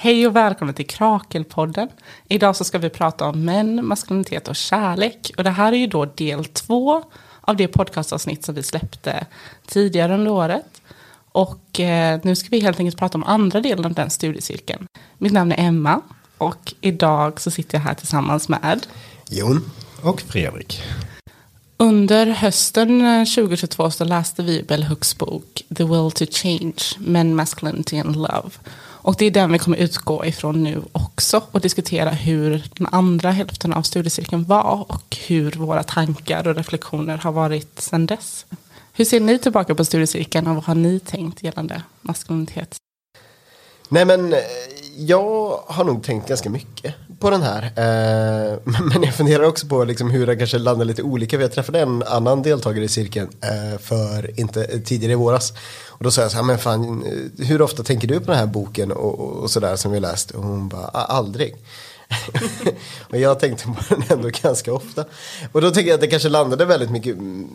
Hej och välkomna till Krakelpodden. Idag så ska vi prata om män, maskulinitet och kärlek. Och det här är ju då del två av det podcastavsnitt som vi släppte tidigare under året. Och eh, nu ska vi helt enkelt prata om andra delen av den studiecirkeln. Mitt namn är Emma och idag så sitter jag här tillsammans med Jon. Och Fredrik. Under hösten 2022 så läste vi Bell Hooks bok The Will to Change, Men, Masculinity and Love. Och det är den vi kommer utgå ifrån nu också och diskutera hur den andra hälften av studiecirkeln var och hur våra tankar och reflektioner har varit sedan dess. Hur ser ni tillbaka på studiecirkeln och vad har ni tänkt gällande maskulinitet? Nej men eh, jag har nog tänkt ganska mycket på den här. Eh, men jag funderar också på liksom hur den kanske landar lite olika. Jag träffade en annan deltagare i cirkeln eh, för inte eh, tidigare i våras. Och då sa jag så här, men fan, eh, hur ofta tänker du på den här boken och, och, och sådär som vi läst? Och hon bara, aldrig. och jag tänkte på den ändå ganska ofta. Och då tänker jag att det kanske landade väldigt mycket, mm,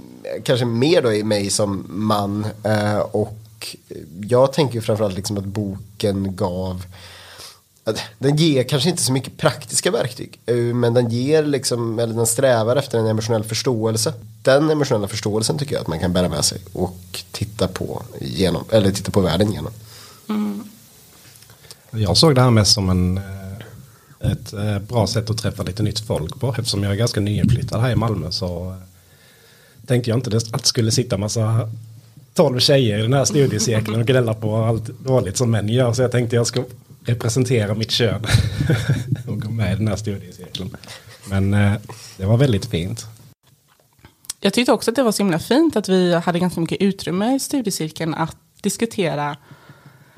kanske mer då i mig som man. Eh, och jag tänker framförallt liksom att boken gav den ger kanske inte så mycket praktiska verktyg. Eh, men den ger liksom, eller den strävar efter en emotionell förståelse. Den emotionella förståelsen tycker jag att man kan bära med sig och titta på, genom, eller titta på världen genom. Mm. Jag såg det här mest som en, eh, ett eh, bra sätt att träffa lite nytt folk på. Eftersom jag är ganska nyinflyttad här i Malmö så tänkte jag inte att det skulle sitta massa tolv tjejer i den här studiecirkeln och gnälla på allt dåligt som män gör. Så jag tänkte jag ska representera mitt kön och gå med i den här studiecirkeln. Men eh, det var väldigt fint. Jag tyckte också att det var så himla fint att vi hade ganska mycket utrymme i studiecirkeln att diskutera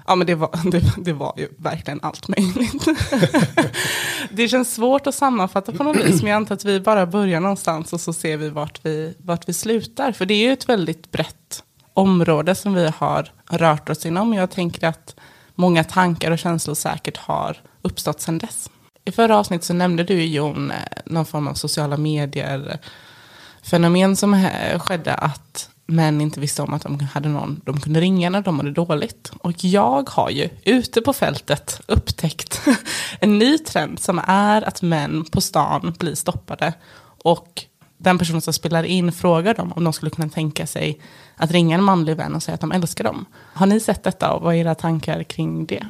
Ja men det var, det, det var ju verkligen allt möjligt. det känns svårt att sammanfatta på något vis. Men jag antar att vi bara börjar någonstans och så ser vi vart vi, vart vi slutar. För det är ju ett väldigt brett område som vi har rört oss inom. Jag tänker att många tankar och känslor säkert har uppstått sedan dess. I förra avsnittet så nämnde du Jon eh, någon form av sociala medier eh, fenomen som eh, skedde att män inte visste om att de hade någon de kunde ringa när de mådde dåligt. Och jag har ju ute på fältet upptäckt en ny trend som är att män på stan blir stoppade och den personen som spelar in frågar dem om de skulle kunna tänka sig att ringa en manlig vän och säga att de älskar dem. Har ni sett detta och vad är era tankar kring det?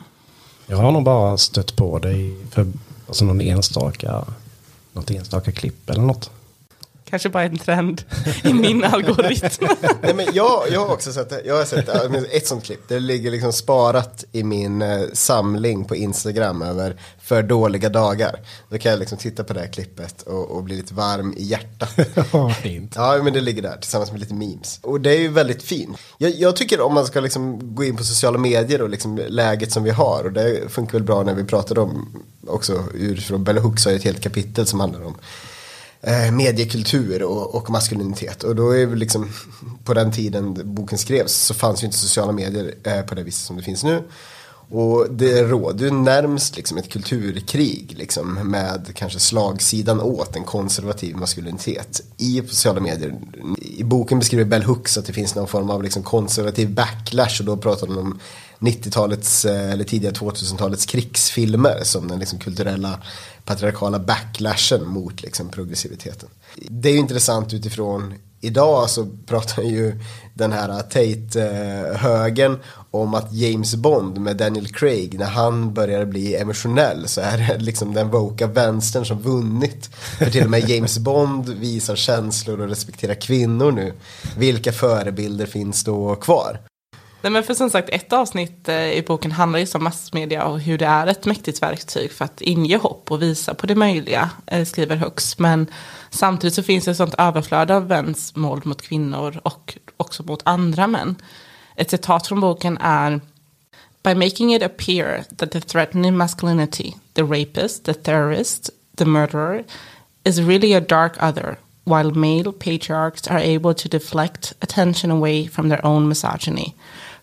Jag har nog bara stött på det för alltså någon enstaka, något enstaka klipp eller något. Kanske bara en trend i min algoritm. Nej, men jag, jag har också sett det. Jag har sett ett sånt klipp. Det ligger liksom sparat i min eh, samling på Instagram över för dåliga dagar. Då kan jag liksom titta på det här klippet och, och bli lite varm i hjärtat. Ja, fint. Ja, men det ligger där tillsammans med lite memes. Och det är ju väldigt fint. Jag, jag tycker om man ska liksom gå in på sociala medier och liksom läget som vi har. Och det funkar väl bra när vi pratade om också ur från Bella Hooks har ett helt kapitel som handlar om eh, mediekultur och, och, maskulinitet. Och då är det liksom på den tiden boken skrevs så fanns ju inte sociala medier eh, på det viset som det finns nu. Och det råder ju närmst liksom ett kulturkrig liksom, med kanske slagsidan åt en konservativ maskulinitet i sociala medier. I boken beskriver Bell Hooks att det finns någon form av liksom konservativ backlash och då pratar hon om 90-talets eh, eller tidiga 2000-talets krigsfilmer som den liksom kulturella patriarkala backlashen mot liksom progressiviteten. Det är ju intressant utifrån idag så pratar ju den här Tate-högen om att James Bond med Daniel Craig när han börjar bli emotionell så är det liksom den voka vänstern som vunnit. För till och med James Bond visar känslor och respekterar kvinnor nu. Vilka förebilder finns då kvar? Nej, men för som sagt, ett avsnitt eh, i boken handlar just om massmedia och hur det är ett mäktigt verktyg för att inge hopp och visa på det möjliga, eh, skriver Hux. Men samtidigt så finns det ett sånt överflöd av mäns mål mot kvinnor och också mot andra män. Ett citat från boken är By making it appear that the threatening masculinity, the rapist, the terrorist, the murderer is really a dark other while male patriarchs are able to deflect attention away from their own misogyny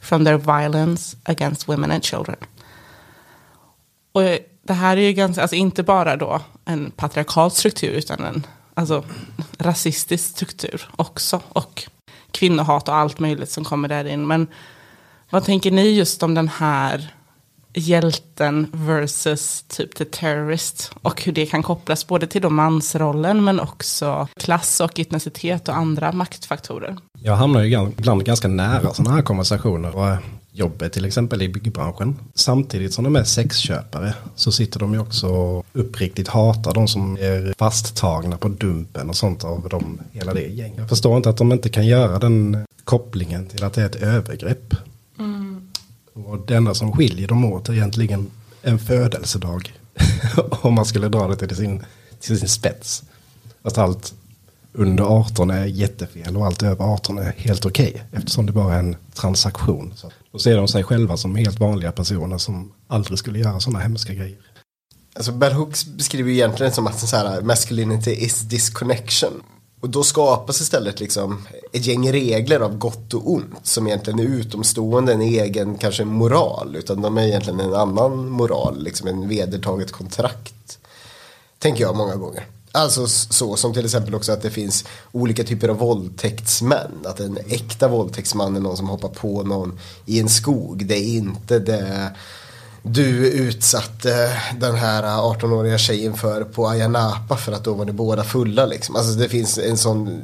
from their violence against women and children. Och det här är ju ganska, alltså inte bara då en patriarkal struktur utan en alltså, rasistisk struktur också. Och kvinnohat och allt möjligt som kommer där in. Men vad tänker ni just om den här hjälten versus typ the terrorist. Och hur det kan kopplas både till då mansrollen men också klass och etnicitet och andra maktfaktorer. Jag hamnar ju ibland ganska nära sådana här konversationer. Och eh, jobbet till exempel i byggbranschen. Samtidigt som de är sexköpare så sitter de ju också uppriktigt hatar de som är fasttagna på dumpen och sånt av dem, hela det gänget. Jag förstår inte att de inte kan göra den kopplingen till att det är ett övergrepp. Och det enda som skiljer dem åt är egentligen en födelsedag. Om man skulle dra det till sin, till sin spets. Att allt under 18 är jättefel och allt över 18 är helt okej. Okay, eftersom det bara är en transaktion. Så då ser de sig själva som helt vanliga personer som aldrig skulle göra sådana hemska grejer. Alltså Bell Hooks beskriver ju egentligen som att så här, masculinity is disconnection. Och då skapas istället liksom ett gäng regler av gott och ont som egentligen är utomstående en egen kanske moral. Utan de är egentligen en annan moral, liksom en vedertaget kontrakt. Tänker jag många gånger. Alltså så som till exempel också att det finns olika typer av våldtäktsmän. Att en äkta våldtäktsman är någon som hoppar på någon i en skog. Det är inte det du utsatte den här 18-åriga tjejen för på Ayia Napa för att då var ni båda fulla liksom. Alltså det finns en sån eh,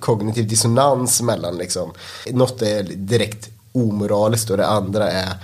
kognitiv dissonans mellan liksom. Något är direkt omoraliskt och det andra är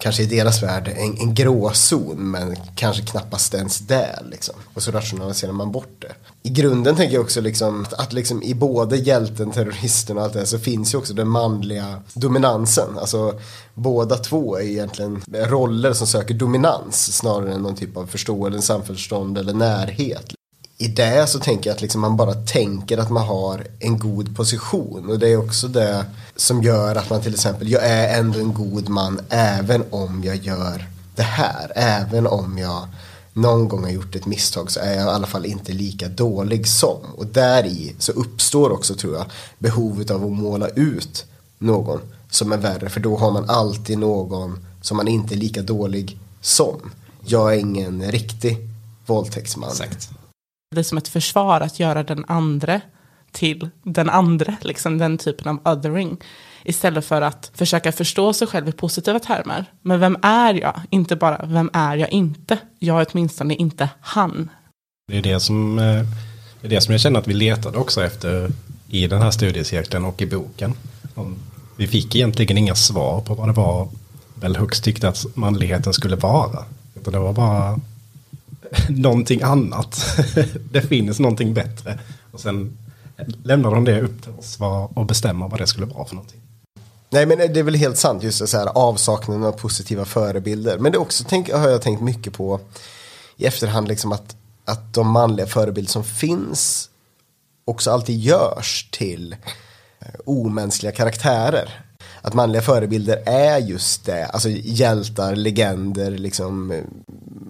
kanske i deras värld en, en gråzon men kanske knappast ens det. Liksom. Och så rationaliserar man bort det. I grunden tänker jag också liksom att, att liksom i både hjälten, terroristen och allt det här så finns ju också den manliga dominansen. Alltså båda två är egentligen roller som söker dominans snarare än någon typ av förståelse, samförstånd eller närhet i det så tänker jag att liksom man bara tänker att man har en god position. Och det är också det som gör att man till exempel, jag är ändå en god man även om jag gör det här. Även om jag någon gång har gjort ett misstag så är jag i alla fall inte lika dålig som. Och där i så uppstår också tror jag behovet av att måla ut någon som är värre. För då har man alltid någon som man inte är lika dålig som. Jag är ingen riktig våldtäktsman. Exakt blir som ett försvar att göra den andra till den andra, liksom den typen av othering. Istället för att försöka förstå sig själv i positiva termer. Men vem är jag? Inte bara vem är jag inte? Jag är åtminstone inte han. Det är det som, eh, det är det som jag känner att vi letade också efter i den här studiecirkeln och i boken. Vi fick egentligen inga svar på vad det var väl högst tyckte att manligheten skulle vara. Utan det var bara någonting annat. det finns någonting bättre. Och sen lämnar de det upp till oss och bestämmer vad det skulle vara för någonting. Nej men det är väl helt sant just det så här avsaknaden av positiva förebilder. Men det också tänk, har jag tänkt mycket på i efterhand liksom att, att de manliga förebilder som finns också alltid görs till eh, omänskliga karaktärer. Att manliga förebilder är just det, alltså hjältar, legender, liksom eh,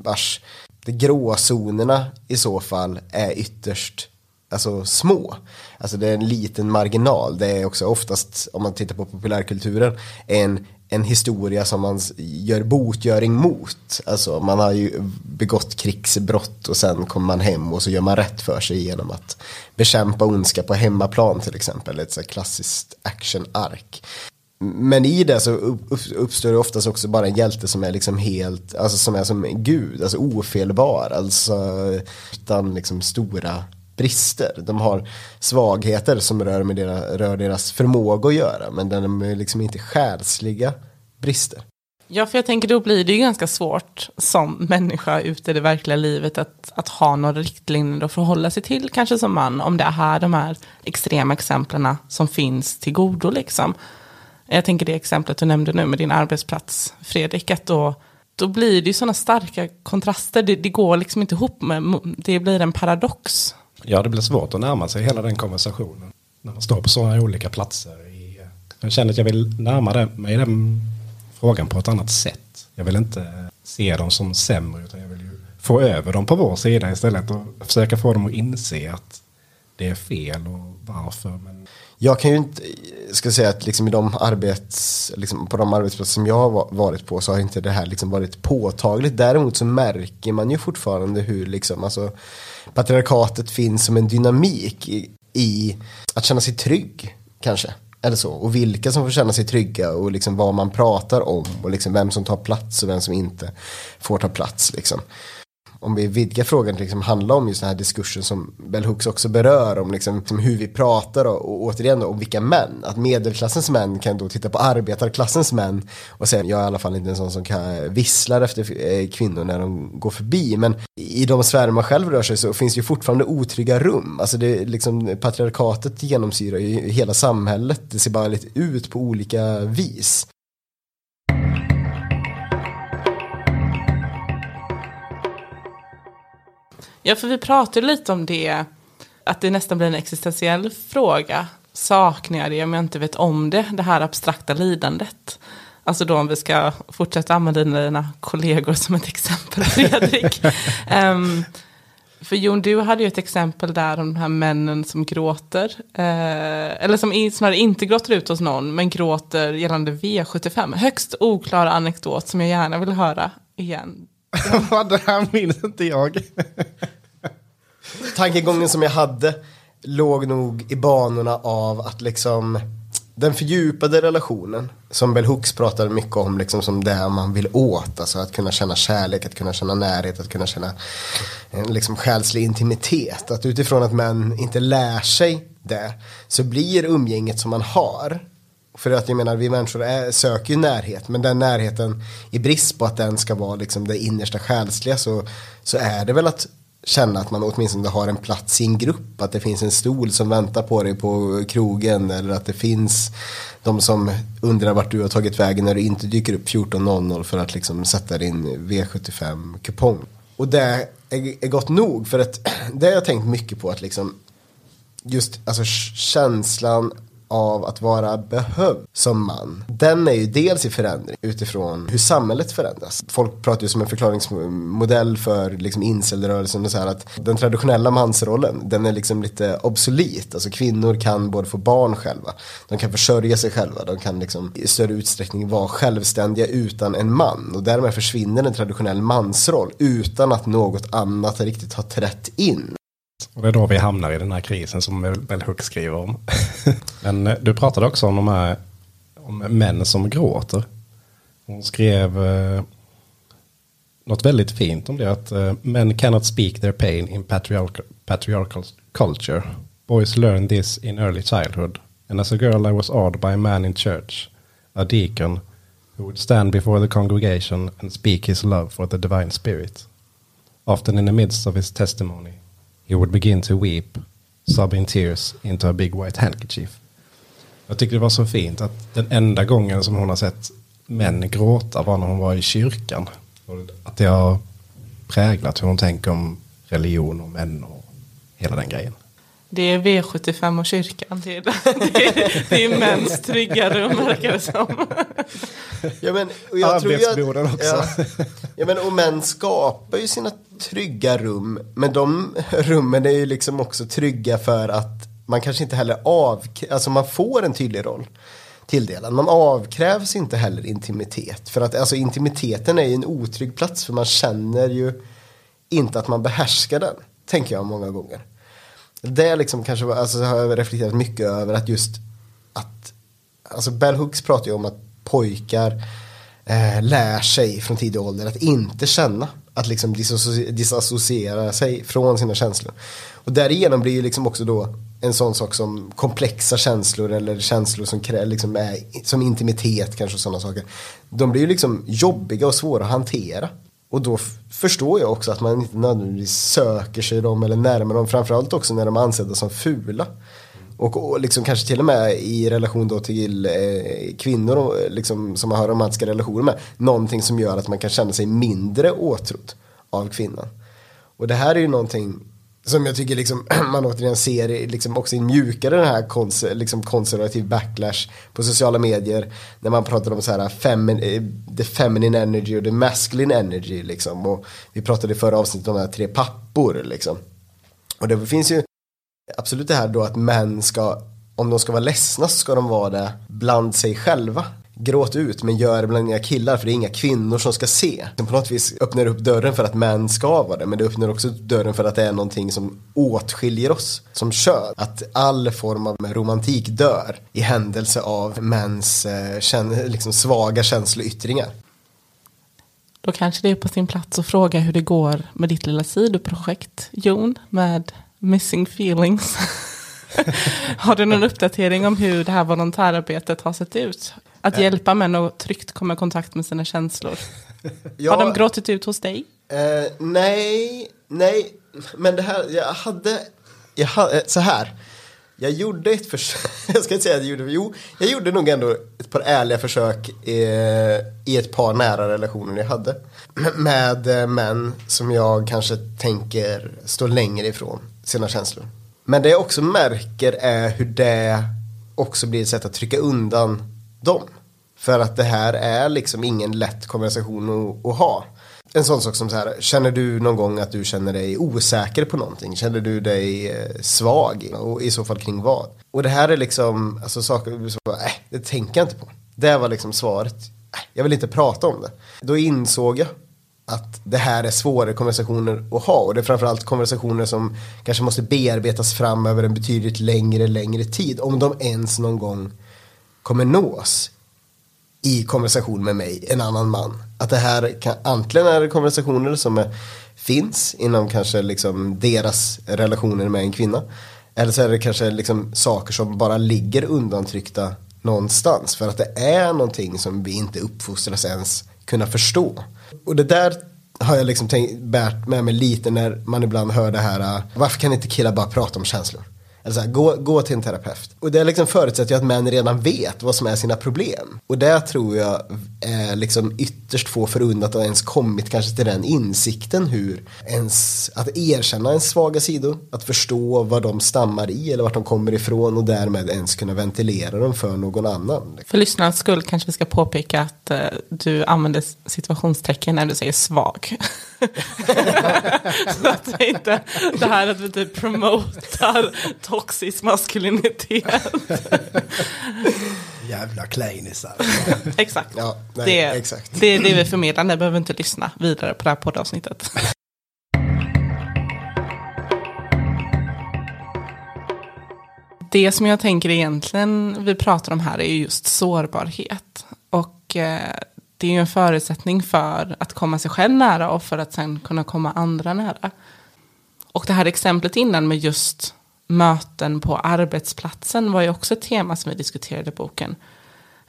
vars de gråzonerna i så fall är ytterst alltså, små. Alltså det är en liten marginal. Det är också oftast, om man tittar på populärkulturen, en, en historia som man gör botgöring mot. Alltså man har ju begått krigsbrott och sen kommer man hem och så gör man rätt för sig genom att bekämpa ondska på hemmaplan till exempel. Ett så klassiskt actionark. Men i det så uppstår det oftast också bara en hjälte som är liksom helt, alltså som är som gud, alltså ofelbar, alltså utan liksom stora brister. De har svagheter som rör, med deras, rör deras förmåga att göra, men de är liksom inte själsliga brister. Ja, för jag tänker då blir det ju ganska svårt som människa ute i det verkliga livet att, att ha några riktlinjer att förhålla sig till, kanske som man, om det är här de här extrema exemplen som finns till godo liksom. Jag tänker det exemplet du nämnde nu med din arbetsplats, Fredrik, att då, då blir det ju sådana starka kontraster. Det, det går liksom inte ihop med, det blir en paradox. Ja, det blir svårt att närma sig hela den konversationen. När man står på sådana olika platser. I, jag känner att jag vill närma mig den frågan på ett annat sätt. Jag vill inte se dem som sämre, utan jag vill ju få över dem på vår sida istället och försöka få dem att inse att det är fel och varför. Men jag kan ju inte, ska säga att liksom i de arbets, liksom på de arbetsplatser som jag har varit på så har inte det här liksom varit påtagligt. Däremot så märker man ju fortfarande hur liksom, alltså, patriarkatet finns som en dynamik i, i att känna sig trygg kanske. Eller så. Och vilka som får känna sig trygga och liksom vad man pratar om. Och liksom vem som tar plats och vem som inte får ta plats. Liksom om vi vidgar frågan till liksom handla om just den här diskursen som Bell Hooks också berör om liksom, liksom hur vi pratar och, och återigen då, om vilka män. Att medelklassens män kan då titta på arbetarklassens män och säga jag är i alla fall inte en sån som kan eh, visslar efter eh, kvinnor när de går förbi. Men i de sfärer man själv rör sig så finns ju fortfarande otrygga rum. Alltså det liksom patriarkatet genomsyrar ju hela samhället. Det ser bara lite ut på olika vis. Ja, för vi pratade lite om det, att det nästan blir en existentiell fråga. Saknar jag det om jag inte vet om det, det här abstrakta lidandet? Alltså då om vi ska fortsätta använda dina kollegor som ett exempel, Fredrik. um, för Jon, du hade ju ett exempel där om de här männen som gråter. Eh, eller som snarare inte gråter ut hos någon, men gråter gällande V75. Högst oklar anekdot som jag gärna vill höra igen. Vad det här minns inte jag. Tankegången som jag hade låg nog i banorna av att liksom den fördjupade relationen som Bell Hooks pratade mycket om liksom som det man vill åt. Alltså att kunna känna kärlek, att kunna känna närhet, att kunna känna en liksom själslig intimitet. Att utifrån att män inte lär sig det så blir umgänget som man har för att jag menar vi människor är, söker ju närhet men den närheten i brist på att den ska vara liksom det innersta själsliga så, så är det väl att känna att man åtminstone har en plats i en grupp. Att det finns en stol som väntar på dig på krogen eller att det finns de som undrar vart du har tagit vägen när du inte dyker upp 14.00 för att liksom sätta din V75-kupong. Och det är, gott nog för att det har jag tänkt mycket på att liksom just alltså känslan av att vara behövd som man. Den är ju dels i förändring utifrån hur samhället förändras. Folk pratar ju som en förklaringsmodell för liksom incelrörelsen och så här att den traditionella mansrollen den är liksom lite obsolit. Alltså kvinnor kan både få barn själva, de kan försörja sig själva, de kan liksom i större utsträckning vara självständiga utan en man och därmed försvinner en traditionell mansroll utan att något annat riktigt har trätt in. Och det är då vi hamnar i den här krisen som Bell Hook skriver om. Men eh, du pratade också om de här om män som gråter. Hon skrev eh, något väldigt fint om det. Att eh, men cannot speak their pain in patriarchal, patriarchal culture. Boys learn this in early childhood. And as a girl I was awed by a man in church, a deacon, who would stand before the congregation and speak his love for the divine spirit. Often in the midst of his testimony he would begin to weep, sobbing tears into a big white handkerchief. Jag tycker det var så fint att den enda gången som hon har sett män gråta var när hon var i kyrkan. Att det har präglat hur hon tänker om religion och män och hela den grejen. Det är V75 och kyrkan. Det är, det är, det är mäns trygga rum verkar det som. Ja, men, och jag Arbetsborden också. Ja, ja, men, och män skapar ju sina trygga rum. Men de rummen är ju liksom också trygga för att man kanske inte heller av, alltså man får en tydlig roll tilldelad. Man avkrävs inte heller intimitet. För att alltså intimiteten är ju en otrygg plats för man känner ju inte att man behärskar den. Tänker jag många gånger. Det liksom kanske alltså, har jag reflekterat mycket över att just att alltså Bell Hooks pratar ju om att pojkar eh, lär sig från tidig ålder att inte känna. Att liksom disassociera sig från sina känslor. Och därigenom blir ju liksom också då en sån sak som komplexa känslor eller känslor som, liksom är, som intimitet kanske och sådana saker. De blir ju liksom jobbiga och svåra att hantera. Och då förstår jag också att man inte nödvändigtvis söker sig dem eller närmar dem. Framförallt också när de är ansedda som fula. Och, och liksom kanske till och med i relation då till eh, kvinnor och, eh, liksom, som man har romantiska relationer med. Någonting som gör att man kan känna sig mindre åtrådd av kvinnan. Och det här är ju någonting som jag tycker liksom, man återigen ser liksom också i mjukare den här kons liksom konservativ backlash på sociala medier. När man pratar om så här femin eh, the feminine energy och the masculine energy. Liksom. Och vi pratade i förra avsnittet om de här tre pappor. Liksom. Och det finns ju absolut det här då att män ska, om de ska vara ledsna så ska de vara det bland sig själva. gråt ut men gör det bland inga killar för det är inga kvinnor som ska se. Den på något vis öppnar upp dörren för att män ska vara det men det öppnar också dörren för att det är någonting som åtskiljer oss som kön. Att all form av romantik dör i händelse av mäns eh, liksom svaga känsloyttringar. Då kanske det är på sin plats att fråga hur det går med ditt lilla sidoprojekt, Jon, med Missing Feelings. har du någon uppdatering om hur det här volontärarbetet har sett ut? Att äh. hjälpa män att tryggt komma i kontakt med sina känslor. Ja, har de gråtit ut hos dig? Eh, nej, nej, men det här, jag hade, jag hade eh, så här. Jag gjorde ett försök, jag ska inte säga att jag gjorde, jo, jag gjorde nog ändå ett par ärliga försök i, i ett par nära relationer jag hade. Med eh, män som jag kanske tänker stå längre ifrån sina känslor. Men det jag också märker är hur det också blir ett sätt att trycka undan dem. För att det här är liksom ingen lätt konversation att, att ha. En sån sak som så här, känner du någon gång att du känner dig osäker på någonting? Känner du dig eh, svag? Och i så fall kring vad? Och det här är liksom, alltså saker, så, äh, det tänker jag inte på. Det var liksom svaret. Äh, jag vill inte prata om det. Då insåg jag att det här är svårare konversationer att ha och det är framförallt konversationer som kanske måste bearbetas fram över en betydligt längre, längre tid om de ens någon gång kommer nås i konversation med mig, en annan man. Att det här kan, antingen är det konversationer som är, finns inom kanske liksom deras relationer med en kvinna. Eller så är det kanske liksom saker som bara ligger undantryckta någonstans. För att det är någonting som vi inte uppfostras ens kunna förstå. Och det där har jag liksom tänkt, bärt med mig lite när man ibland hör det här, varför kan inte killar bara prata om känslor? Alltså, gå, gå till en terapeut. Och det liksom förutsätter ju att män redan vet vad som är sina problem. Och det tror jag är liksom ytterst få förunnat att ens kommit kanske till den insikten hur ens, att erkänna ens svaga sidor, att förstå vad de stammar i eller vart de kommer ifrån och därmed ens kunna ventilera dem för någon annan. För lyssnarnas skull kanske vi ska påpeka att eh, du använder situationstecken när du säger svag. så att det inte det här att vi typ promotar toxisk maskulinitet. Jävla kleinisar. exakt. Ja, nej, det, exakt. Det är det vi förmedlar, ni behöver inte lyssna vidare på det här poddavsnittet. Det som jag tänker egentligen vi pratar om här är just sårbarhet. Och eh, det är ju en förutsättning för att komma sig själv nära och för att sen kunna komma andra nära. Och det här exemplet innan med just möten på arbetsplatsen var ju också ett tema som vi diskuterade i boken.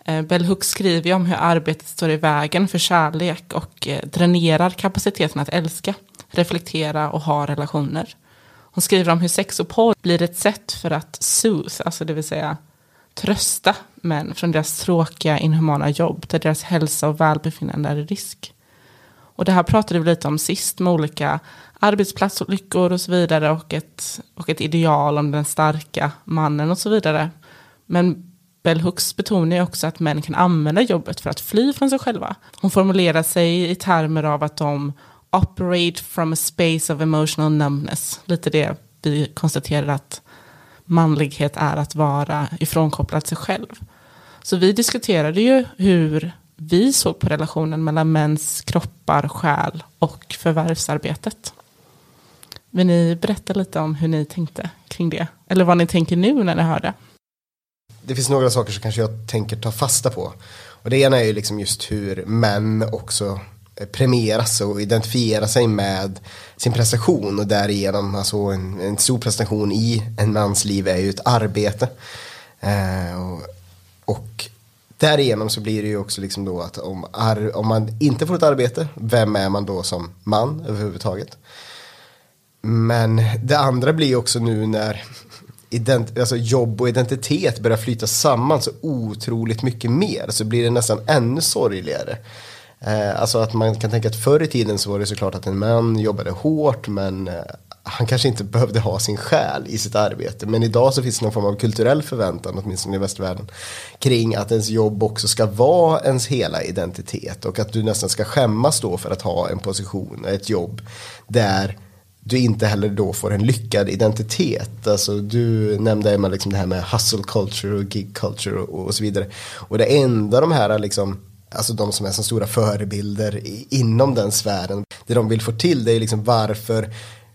Eh, Bell Hooks skriver ju om hur arbetet står i vägen för kärlek och eh, dränerar kapaciteten att älska, reflektera och ha relationer. Hon skriver om hur sex och porr blir ett sätt för att soothe, alltså det vill säga trösta män från deras tråkiga, inhumana jobb där deras hälsa och välbefinnande är i risk. Och det här pratade vi lite om sist med olika arbetsplatsolyckor och så vidare och ett, och ett ideal om den starka mannen och så vidare. Men Bell Hooks betonar ju också att män kan använda jobbet för att fly från sig själva. Hon formulerar sig i termer av att de operate from a space of emotional numbness. Lite det vi konstaterar att manlighet är att vara ifrånkopplad sig själv. Så vi diskuterade ju hur vi såg på relationen mellan mäns kroppar, själ och förvärvsarbetet. Vill ni berätta lite om hur ni tänkte kring det? Eller vad ni tänker nu när ni hör det? Det finns några saker som kanske jag tänker ta fasta på. Och det ena är ju liksom just hur män också Eh, premieras och identifiera sig med sin prestation och därigenom, alltså en, en stor prestation i en mans liv är ju ett arbete. Eh, och, och därigenom så blir det ju också liksom då att om, ar, om man inte får ett arbete, vem är man då som man överhuvudtaget? Men det andra blir också nu när ident alltså jobb och identitet börjar flyta samman så otroligt mycket mer så blir det nästan ännu sorgligare. Eh, alltså att man kan tänka att förr i tiden så var det såklart att en man jobbade hårt men eh, han kanske inte behövde ha sin själ i sitt arbete. Men idag så finns det någon form av kulturell förväntan, åtminstone i västvärlden, kring att ens jobb också ska vara ens hela identitet och att du nästan ska skämmas då för att ha en position, ett jobb där du inte heller då får en lyckad identitet. Alltså du nämnde Emma liksom det här med hustle culture och gig culture och, och så vidare. Och det enda de här liksom Alltså de som är så stora förebilder inom den sfären. Det de vill få till det är liksom varför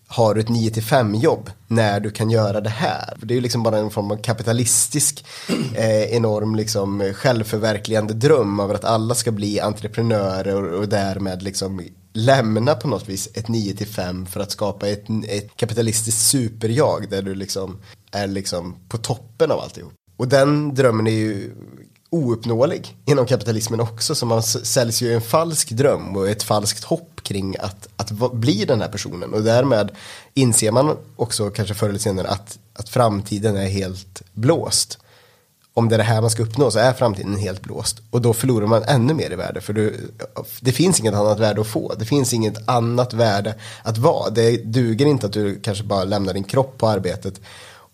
har du ett 9 till 5 jobb när du kan göra det här? Det är ju liksom bara en form av kapitalistisk eh, enorm liksom självförverkligande dröm över att alla ska bli entreprenörer och, och därmed liksom lämna på något vis ett 9 till 5 för att skapa ett, ett kapitalistiskt superjag där du liksom är liksom på toppen av alltihop. Och den drömmen är ju ouppnåelig inom kapitalismen också så man säljs ju en falsk dröm och ett falskt hopp kring att, att bli den här personen och därmed inser man också kanske förr eller senare att, att framtiden är helt blåst om det är det här man ska uppnå så är framtiden helt blåst. Och då förlorar man ännu mer i värde. För du, det finns inget annat värde att få. Det finns inget annat värde att vara. Det duger inte att du kanske bara lämnar din kropp på arbetet.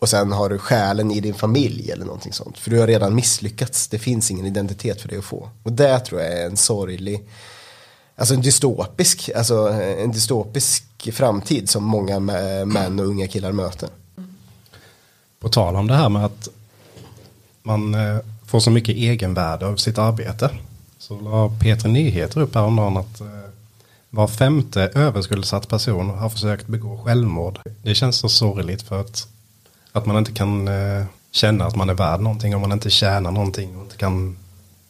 Och sen har du själen i din familj eller någonting sånt. För du har redan misslyckats. Det finns ingen identitet för dig att få. Och det tror jag är en sorglig, alltså en dystopisk, alltså en dystopisk framtid som många män och unga killar möter. På tal om det här med att man eh, får så mycket egenvärde av sitt arbete. Så la Peter Nyheter upp häromdagen att eh, var femte överskuldsatt person har försökt begå självmord. Det känns så sorgligt för att, att man inte kan eh, känna att man är värd någonting om man inte tjänar någonting och inte kan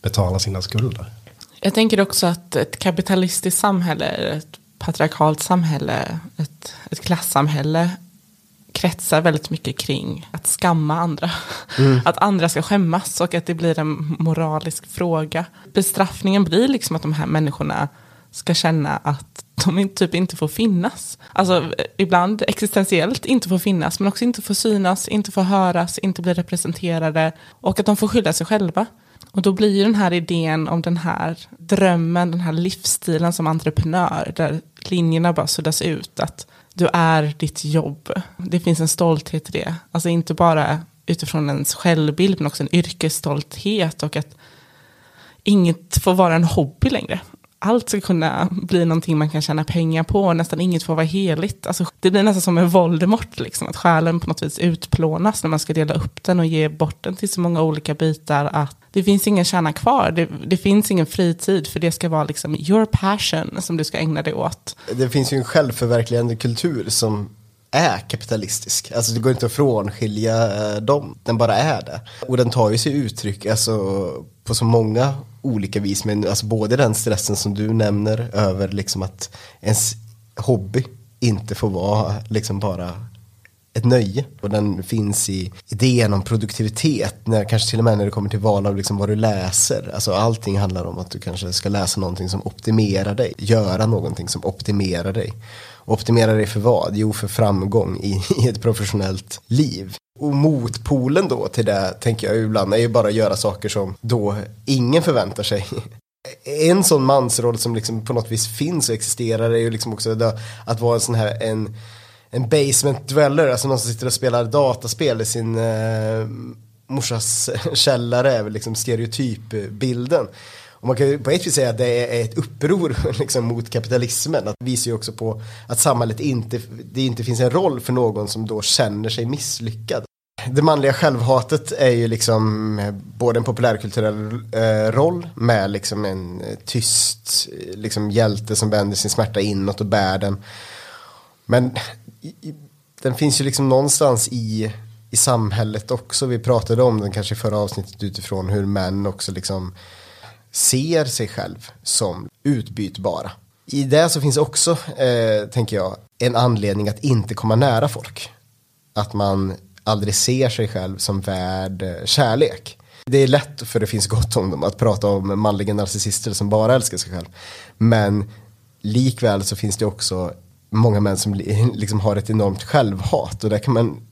betala sina skulder. Jag tänker också att ett kapitalistiskt samhälle, ett patriarkalt samhälle, ett, ett klassamhälle kretsar väldigt mycket kring att skamma andra. Mm. Att andra ska skämmas och att det blir en moralisk fråga. Bestraffningen blir liksom att de här människorna ska känna att de typ inte får finnas. Alltså ibland existentiellt inte får finnas men också inte får synas, inte får höras, inte bli representerade och att de får skylla sig själva. Och då blir ju den här idén om den här drömmen, den här livsstilen som entreprenör där linjerna bara suddas ut. Att du är ditt jobb. Det finns en stolthet i det. Alltså inte bara utifrån ens självbild men också en yrkesstolthet och att inget får vara en hobby längre. Allt ska kunna bli någonting man kan tjäna pengar på och nästan inget får vara heligt. Alltså, det blir nästan som en Voldemort, liksom, att själen på något vis utplånas när man ska dela upp den och ge bort den till så många olika bitar att det finns ingen kärna kvar. Det, det, finns ingen fritid för det ska vara liksom your passion som du ska ägna dig åt. Det finns ju en självförverkligande kultur som är kapitalistisk. Alltså det går inte att frånskilja eh, dem. Den bara är det. Och den tar ju sig uttryck alltså, på så många olika vis. Men alltså både den stressen som du nämner över liksom att ens hobby inte får vara liksom bara ett nöje. Och den finns i idén om produktivitet, när, kanske till och med när det kommer till val av liksom vad du läser. Alltså allting handlar om att du kanske ska läsa någonting som optimerar dig, göra någonting som optimerar dig. Optimera dig för vad? Jo, för framgång i, i ett professionellt liv. Och motpolen då till det, tänker jag ibland, är ju bara att göra saker som då ingen förväntar sig. En sån mansroll som liksom på något vis finns och existerar är ju liksom också att vara en sån här en en basement dweller, alltså någon som sitter och spelar dataspel i sin eh, morsas källare är väl liksom stereotypbilden. Och man kan ju på ett vis säga att det är ett uppror liksom, mot kapitalismen. Det visar ju också på att samhället inte, det inte finns en roll för någon som då känner sig misslyckad. Det manliga självhatet är ju liksom eh, både en populärkulturell eh, roll med liksom en eh, tyst eh, liksom hjälte som vänder sin smärta inåt och bär den. Men den finns ju liksom någonstans i, i samhället också. Vi pratade om den kanske i förra avsnittet utifrån hur män också liksom ser sig själv som utbytbara. I det så finns också, eh, tänker jag, en anledning att inte komma nära folk. Att man aldrig ser sig själv som värd eh, kärlek. Det är lätt, för det finns gott om dem, att prata om manliga narcissister som bara älskar sig själv. Men likväl så finns det också många män som liksom har ett enormt självhat och där kan man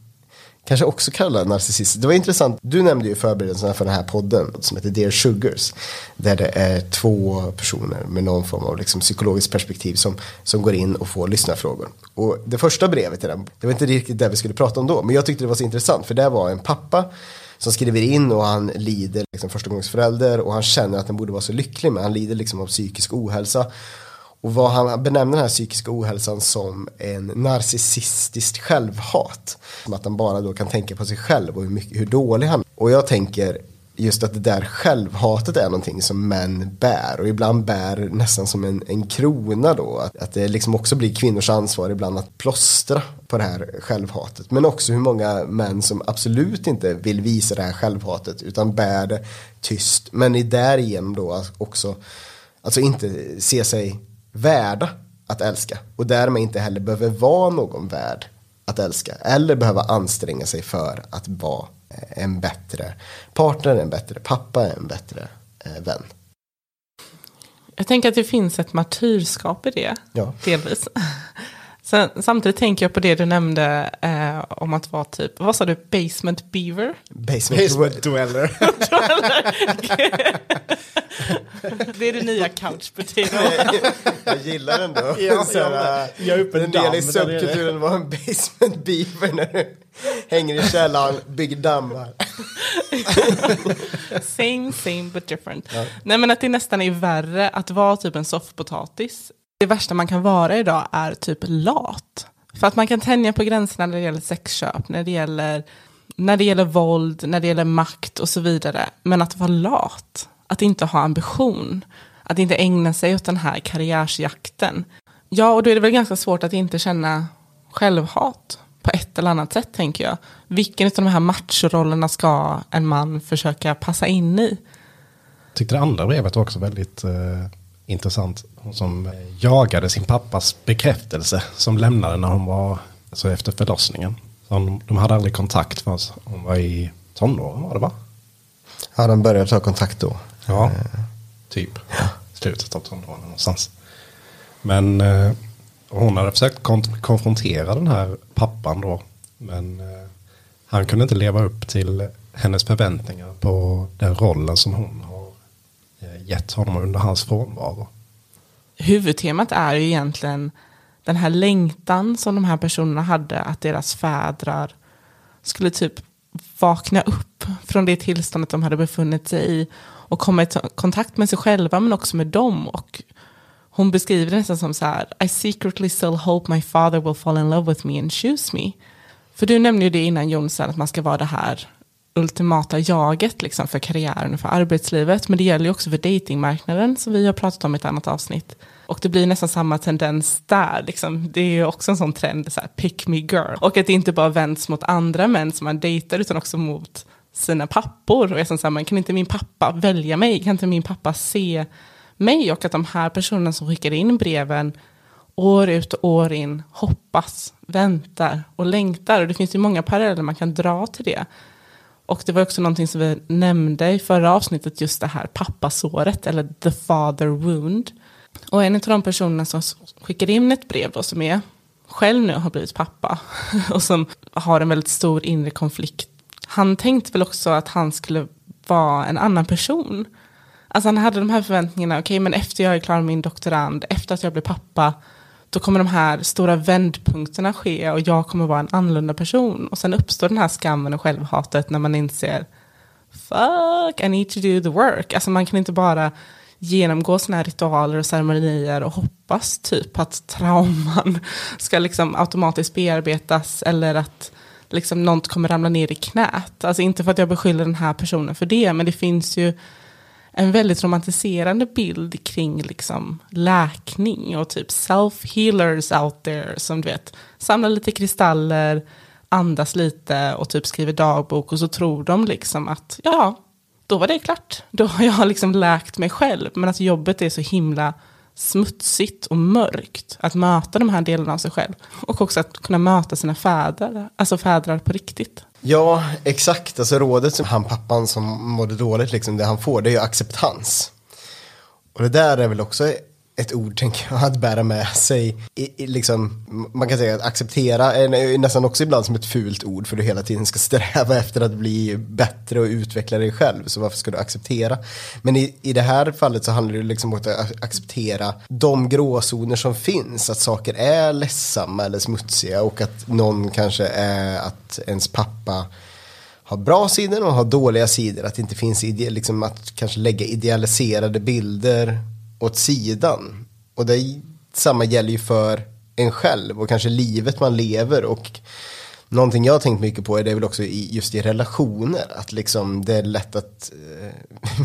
kanske också kallar narcissist. Det var intressant, du nämnde ju förberedelserna för den här podden som heter Dear Sugars. Där det är två personer med någon form av liksom psykologiskt perspektiv som, som går in och får lyssna frågor. Och det första brevet i den, det var inte riktigt det vi skulle prata om då, men jag tyckte det var så intressant för det var en pappa som skriver in och han lider liksom förstagångsförälder och han känner att han borde vara så lycklig men han lider liksom av psykisk ohälsa och vad han benämner den här psykiska ohälsan som en narcissistiskt självhat. Som att han bara då kan tänka på sig själv och hur, mycket, hur dålig han är. Och jag tänker just att det där självhatet är någonting som män bär och ibland bär nästan som en, en krona då. Att, att det liksom också blir kvinnors ansvar ibland att plåstra på det här självhatet. Men också hur många män som absolut inte vill visa det här självhatet utan bär det tyst. Men är därigenom då också alltså inte se sig värda att älska och därmed inte heller behöver vara någon värd att älska eller behöva anstränga sig för att vara en bättre partner, en bättre pappa, en bättre eh, vän. Jag tänker att det finns ett martyrskap i det, ja. delvis. Sen, samtidigt tänker jag på det du nämnde eh, om att vara typ, vad sa du, basement beaver? Basement, basement dweller. det är det nya couchpotato. jag gillar den då. Ja, så, ja, jag är en del i subkulturen var en basement beaver när du hänger i källaren, bygger dammar. same, same but different. Ja. Nej men att det nästan är värre att vara typ en soffpotatis det värsta man kan vara idag är typ lat. För att man kan tänja på gränserna när det gäller sexköp, när det gäller, när det gäller våld, när det gäller makt och så vidare. Men att vara lat, att inte ha ambition, att inte ägna sig åt den här karriärsjakten. Ja, och då är det väl ganska svårt att inte känna självhat på ett eller annat sätt, tänker jag. Vilken av de här matchrollerna ska en man försöka passa in i? Jag tyckte det andra brevet var också väldigt eh, intressant. Hon som eh, jagade sin pappas bekräftelse som lämnade när hon var, alltså efter förlossningen. Så de, de hade aldrig kontakt förrän hon var i tonåren var det va? Ja, de började ta kontakt då. Ja, eh. typ. Ja. Slutet av tonåren någonstans. Men eh, hon hade försökt konfrontera den här pappan då. Men eh, han kunde inte leva upp till hennes förväntningar på den rollen som hon har eh, gett honom under hans frånvaro huvudtemat är ju egentligen den här längtan som de här personerna hade att deras fädrar skulle typ vakna upp från det tillståndet de hade befunnit sig i och komma i kontakt med sig själva men också med dem. Och hon beskriver det nästan som så här, I secretly still hope my father will fall in love with me and choose me. För du nämnde ju det innan Jonsson, att man ska vara det här ultimata jaget liksom, för karriären och för arbetslivet. Men det gäller ju också för datingmarknaden som vi har pratat om i ett annat avsnitt. Och det blir nästan samma tendens där. Liksom. Det är ju också en sån trend, så här, pick me girl. Och att det inte bara vänds mot andra män som man dejtar utan också mot sina pappor. Och jag är så här, kan inte min pappa välja mig? Kan inte min pappa se mig? Och att de här personerna som skickar in breven år ut och år in hoppas, väntar och längtar. Och det finns ju många paralleller man kan dra till det. Och det var också någonting som vi nämnde i förra avsnittet, just det här pappasåret, eller the father wound. Och en av de personerna som skickade in ett brev då, som är själv nu har blivit pappa och som har en väldigt stor inre konflikt. Han tänkte väl också att han skulle vara en annan person. Alltså han hade de här förväntningarna, okej okay, men efter jag är klar med min doktorand, efter att jag blir pappa, då kommer de här stora vändpunkterna ske och jag kommer vara en annorlunda person. Och sen uppstår den här skammen och självhatet när man inser, fuck, I need to do the work. Alltså man kan inte bara genomgå sådana här ritualer och ceremonier och hoppas typ att trauman ska liksom automatiskt bearbetas eller att liksom något kommer ramla ner i knät. Alltså inte för att jag beskyller den här personen för det, men det finns ju en väldigt romantiserande bild kring liksom läkning och typ self-healers out there som du vet samlar lite kristaller, andas lite och typ skriver dagbok och så tror de liksom att ja, då var det klart. Då har jag liksom läkt mig själv. Men att jobbet är så himla smutsigt och mörkt. Att möta de här delarna av sig själv. Och också att kunna möta sina fäder, alltså fädrar på riktigt. Ja, exakt. Alltså rådet som han pappan som mådde dåligt, liksom, det han får, det är ju acceptans. Och det där är väl också ett ord, tänker jag, att bära med sig. I, i, liksom, man kan säga att acceptera är nästan också ibland som ett fult ord för du hela tiden ska sträva efter att bli bättre och utveckla dig själv. Så varför ska du acceptera? Men i, i det här fallet så handlar det liksom om att acceptera de gråzoner som finns. Att saker är ledsamma eller smutsiga och att någon kanske är att ens pappa har bra sidor och har dåliga sidor. Att det inte finns liksom att kanske lägga idealiserade bilder åt sidan. Och det samma gäller ju för en själv och kanske livet man lever och Någonting jag har tänkt mycket på är det väl också i, just i relationer. Att liksom det är lätt att...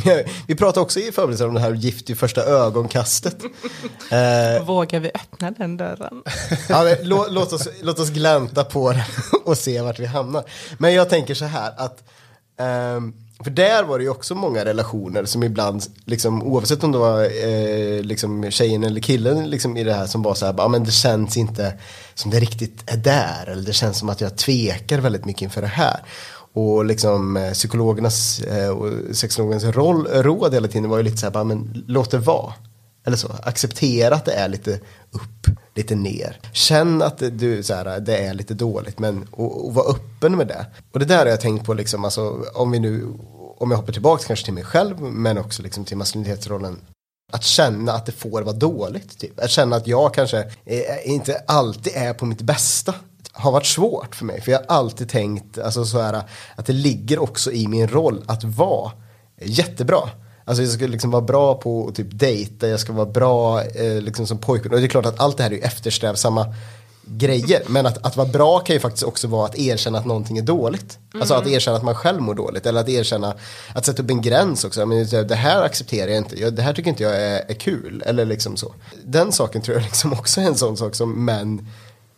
Eh, vi pratade också i förberedelsen om det här gift i första ögonkastet. eh, Vågar vi öppna den dörren? ja, men, lå, låt, oss, låt oss glänta på den och se vart vi hamnar. Men jag tänker så här att... Um, för där var det ju också många relationer som ibland, liksom, oavsett om det var eh, liksom, tjejen eller killen liksom, i det här som var så här, ah, men det känns inte som det riktigt är där. Eller det känns som att jag tvekar väldigt mycket inför det här. Och liksom eh, psykologernas eh, och sexologernas roll, råd hela tiden var ju lite så här, bara, ah, men låt det vara. Eller så, acceptera att det är lite upp, lite ner. Känn att det, du, så här, det är lite dåligt, men och, och var öppen med det. Och det där har jag tänkt på, liksom, alltså, om vi nu, om jag hoppar tillbaka kanske till mig själv, men också liksom, till maskulinitetsrollen. Att känna att det får vara dåligt, typ. Att känna att jag kanske eh, inte alltid är på mitt bästa har varit svårt för mig. För jag har alltid tänkt alltså, så här, att det ligger också i min roll att vara jättebra. Alltså jag ska liksom vara bra på att typ dejta, jag ska vara bra eh, liksom som pojke. Och det är klart att allt det här är ju eftersträvsamma grejer. Men att, att vara bra kan ju faktiskt också vara att erkänna att någonting är dåligt. Mm. Alltså att mm. erkänna att man själv mår dåligt. Eller att erkänna, att sätta upp en gräns också. Men det här accepterar jag inte, det här tycker inte jag är, är kul. Eller liksom så. Den saken tror jag liksom också är en sån sak som män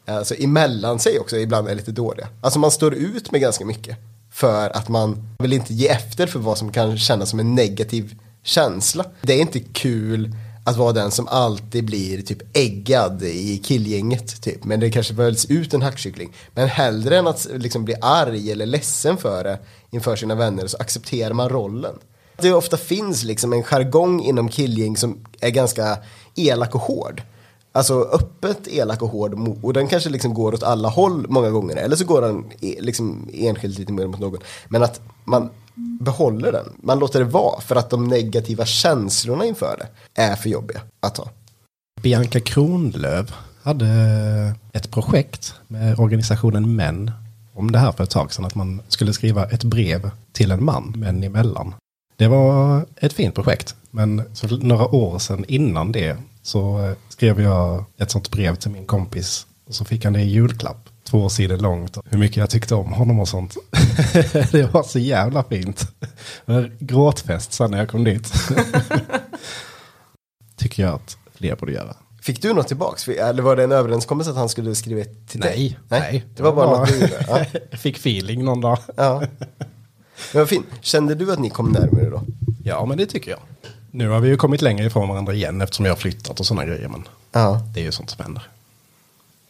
alltså emellan sig också ibland är lite dåliga. Alltså man står ut med ganska mycket. För att man vill inte ge efter för vad som kan kännas som en negativ känsla. Det är inte kul att vara den som alltid blir typ äggad i killgänget typ. Men det kanske väljs ut en hackkyckling. Men hellre än att liksom bli arg eller ledsen för det inför sina vänner så accepterar man rollen. Det ofta finns liksom en jargong inom killgäng som är ganska elak och hård. Alltså öppet elak och hård och den kanske liksom går åt alla håll många gånger. Eller så går den e- liksom enskilt lite mer mot någon. Men att man behåller den. Man låter det vara för att de negativa känslorna inför det är för jobbiga att ta. Bianca Kronlöf hade ett projekt med organisationen Män om det här för ett tag sedan. Att man skulle skriva ett brev till en man, män emellan. Det var ett fint projekt. Men några år sedan innan det så eh, skrev jag ett sånt brev till min kompis. Och så fick han det i julklapp. Två sidor långt. Hur mycket jag tyckte om honom och sånt. det var så jävla fint. Gråtfest sen när jag kom dit. Tycker jag att fler borde göra. Fick du något tillbaks? Eller var det en överenskommelse att han skulle skriva till dig? Nej, nej. Det var bara något du gjorde? Ja. fick feeling någon dag. ja. Det var fint. Kände du att ni kom närmare då? Ja, men det tycker jag. Nu har vi ju kommit längre ifrån varandra igen eftersom jag har flyttat och sådana grejer. Men ja. det är ju sånt som händer.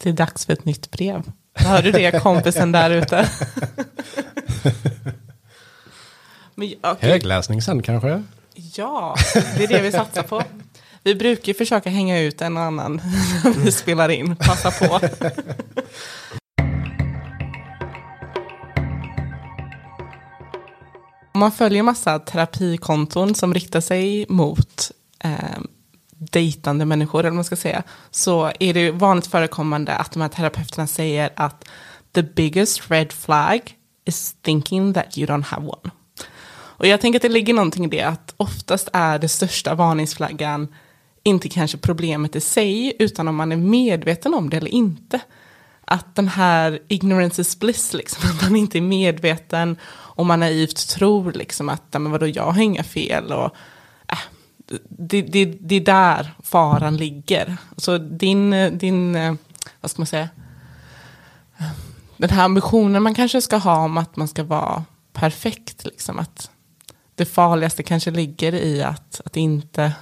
Det är dags för ett nytt brev. Hör du det kompisen där ute? Men, okay. Högläsning sen kanske? Ja, det är det vi satsar på. Vi brukar ju försöka hänga ut en och annan när vi spelar in. Passa på. Om man följer massa terapikonton som riktar sig mot eh, dejtande människor, eller vad man ska säga, så är det vanligt förekommande att de här terapeuterna säger att the biggest red flag is thinking that you don't have one. Och jag tänker att det ligger någonting i det, att oftast är det största varningsflaggan inte kanske problemet i sig, utan om man är medveten om det eller inte. Att den här ignorance is bliss, liksom, att man inte är medveten och man naivt tror liksom att, men vadå, jag har inga fel och äh, det, det, det är där faran ligger. Så din, din, vad ska man säga, den här ambitionen man kanske ska ha om att man ska vara perfekt, liksom att det farligaste kanske ligger i att, att inte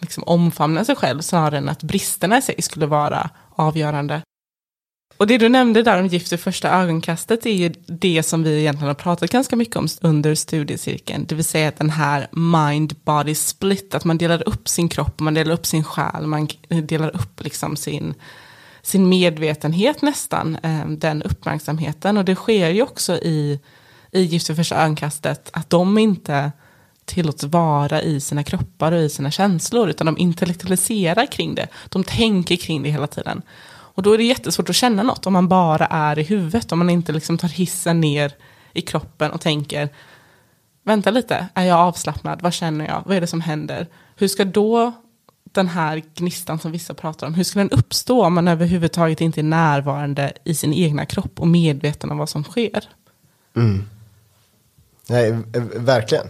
liksom omfamna sig själv snarare än att bristerna i sig skulle vara avgörande. Och det du nämnde där om gift i första ögonkastet är ju det som vi egentligen har pratat ganska mycket om under studiecirkeln. Det vill säga att den här mind-body split, att man delar upp sin kropp, man delar upp sin själ, man delar upp liksom sin, sin medvetenhet nästan, eh, den uppmärksamheten. Och det sker ju också i, i gift i första ögonkastet, att de inte tillåts vara i sina kroppar och i sina känslor, utan de intellektualiserar kring det. De tänker kring det hela tiden. Och då är det jättesvårt att känna något om man bara är i huvudet, om man inte liksom tar hissen ner i kroppen och tänker, vänta lite, är jag avslappnad, vad känner jag, vad är det som händer? Hur ska då den här gnistan som vissa pratar om, hur ska den uppstå om man överhuvudtaget inte är närvarande i sin egna kropp och medveten om vad som sker? Mm. Nej, verkligen.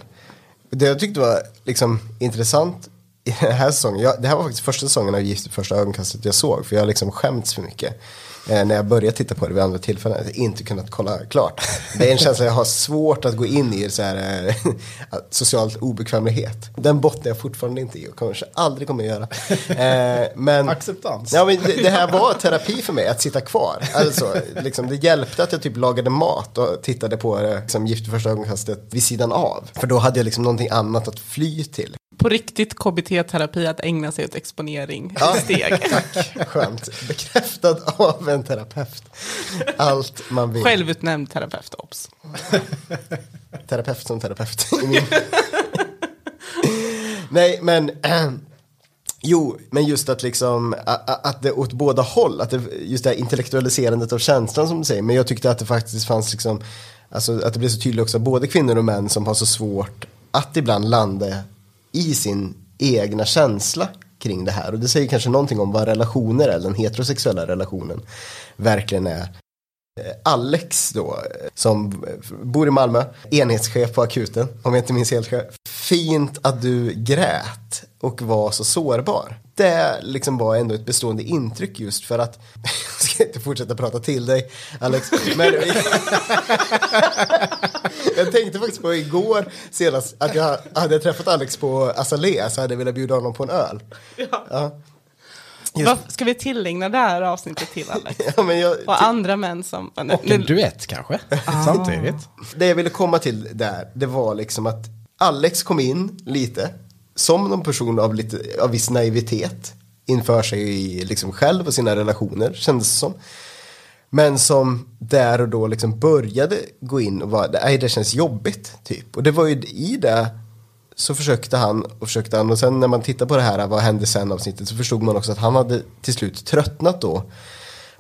Det jag tyckte var liksom intressant i den här säsongen, jag, det här var faktiskt första säsongen av Gift i första ögonkastet jag såg, för jag har liksom skämts för mycket. Eh, när jag började titta på det vid andra tillfällen, att jag inte kunnat kolla klart. Det är en känsla jag har svårt att gå in i, så här, eh, socialt obekvämlighet. Den bottnar jag fortfarande inte i och kanske aldrig kommer att göra. Eh, men, Acceptans. Ja, men det, det här var terapi för mig, att sitta kvar. Alltså, liksom, det hjälpte att jag typ lagade mat och tittade på det, liksom, Gift i första ögonkastet vid sidan av. För då hade jag liksom någonting annat att fly till. På riktigt KBT-terapi att ägna sig åt exponering i steg. Tack, skönt. Bekräftad av en terapeut. Allt man vill. Självutnämnd terapeut, obs. Terapeut som terapeut. Nej, men Jo, men just att liksom, att det åt båda håll, att det, just det här intellektualiserandet av känslan som du säger, men jag tyckte att det faktiskt fanns liksom, alltså att det blev så tydligt också, både kvinnor och män som har så svårt att ibland landa i sin egna känsla kring det här. Och det säger kanske någonting om vad relationer är, den heterosexuella relationen, verkligen är. Eh, Alex då, eh, som bor i Malmö, enhetschef på akuten, om jag inte minns helt själv. Fint att du grät och var så sårbar. Det liksom var ändå ett bestående intryck just för att, jag ska inte fortsätta prata till dig Alex, men jag tänkte faktiskt på igår senast att jag hade träffat Alex på Azalea så hade jag velat bjuda honom på en öl. Ja. Just, Vad ska vi tillägna det här avsnittet till Alex? ja, men jag, Och andra män som... Nu, Och en duett kanske, samtidigt. Det jag ville komma till där, det var liksom att Alex kom in lite som någon person av, lite, av viss naivitet inför sig liksom själv och sina relationer, kändes det som. Men som där och då liksom började gå in och var nej det känns jobbigt, typ. Och det var ju i det så försökte han och försökte han och sen när man tittar på det här, vad hände sen avsnittet, så förstod man också att han hade till slut tröttnat då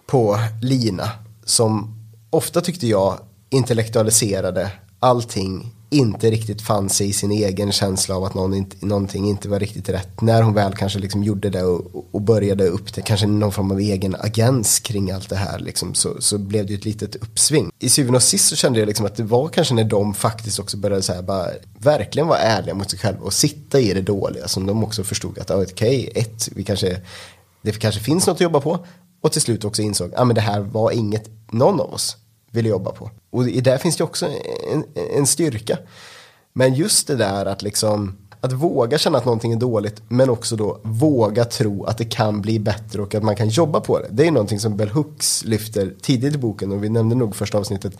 på Lina som ofta tyckte jag intellektualiserade allting inte riktigt fann sig i sin egen känsla av att någon inte, någonting inte var riktigt rätt. När hon väl kanske liksom gjorde det och, och började upp det, kanske någon form av egen agens kring allt det här, liksom, så, så blev det ju ett litet uppsving. I syvende och sist så kände jag liksom att det var kanske när de faktiskt också började så här, bara, verkligen vara ärliga mot sig själva och sitta i det dåliga som de också förstod att, okej, okej, ett, vi kanske, det kanske finns något att jobba på och till slut också insåg att ah, men det här var inget någon av oss ville jobba på. Och i det finns det också en, en styrka. Men just det där att liksom att våga känna att någonting är dåligt men också då våga tro att det kan bli bättre och att man kan jobba på det. Det är någonting som Bell Hooks lyfter tidigt i boken och vi nämnde nog första avsnittet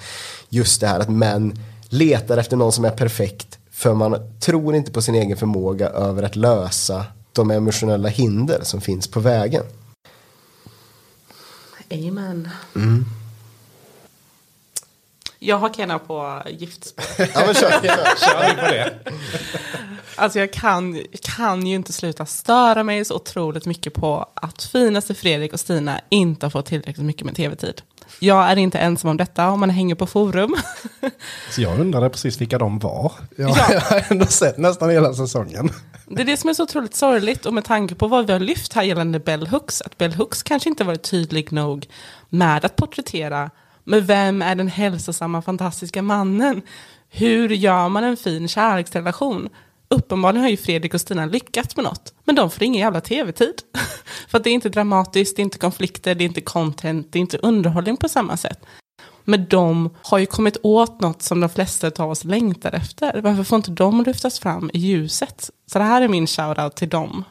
just det här att män letar efter någon som är perfekt för man tror inte på sin egen förmåga över att lösa de emotionella hinder som finns på vägen. Amen. Jag har Kenna på giftspår. Ja men kör, kör. Kör på det. Alltså jag kan, kan ju inte sluta störa mig så otroligt mycket på att finaste Fredrik och Stina inte har fått tillräckligt mycket med tv-tid. Jag är inte ensam om detta om man hänger på forum. Så jag undrade precis vilka de var. Jag, Ja. jag har ändå sett nästan hela säsongen. Det är det som är så otroligt sorgligt och med tanke på vad vi har lyft här gällande Bell Hooks, att Bell Hooks kanske inte varit tydlig nog med att porträttera, men vem är den hälsosamma fantastiska mannen? Hur gör man en fin kärleksrelation? Uppenbarligen har ju Fredrik och Stina lyckats med något, men de får ingen jävla tv-tid. För att det är inte dramatiskt, det är inte konflikter, det är inte content, det är inte underhållning på samma sätt. Men de har ju kommit åt något som de flesta av oss längtar efter. Varför får inte de lyftas fram i ljuset? Så det här är min shoutout till dem.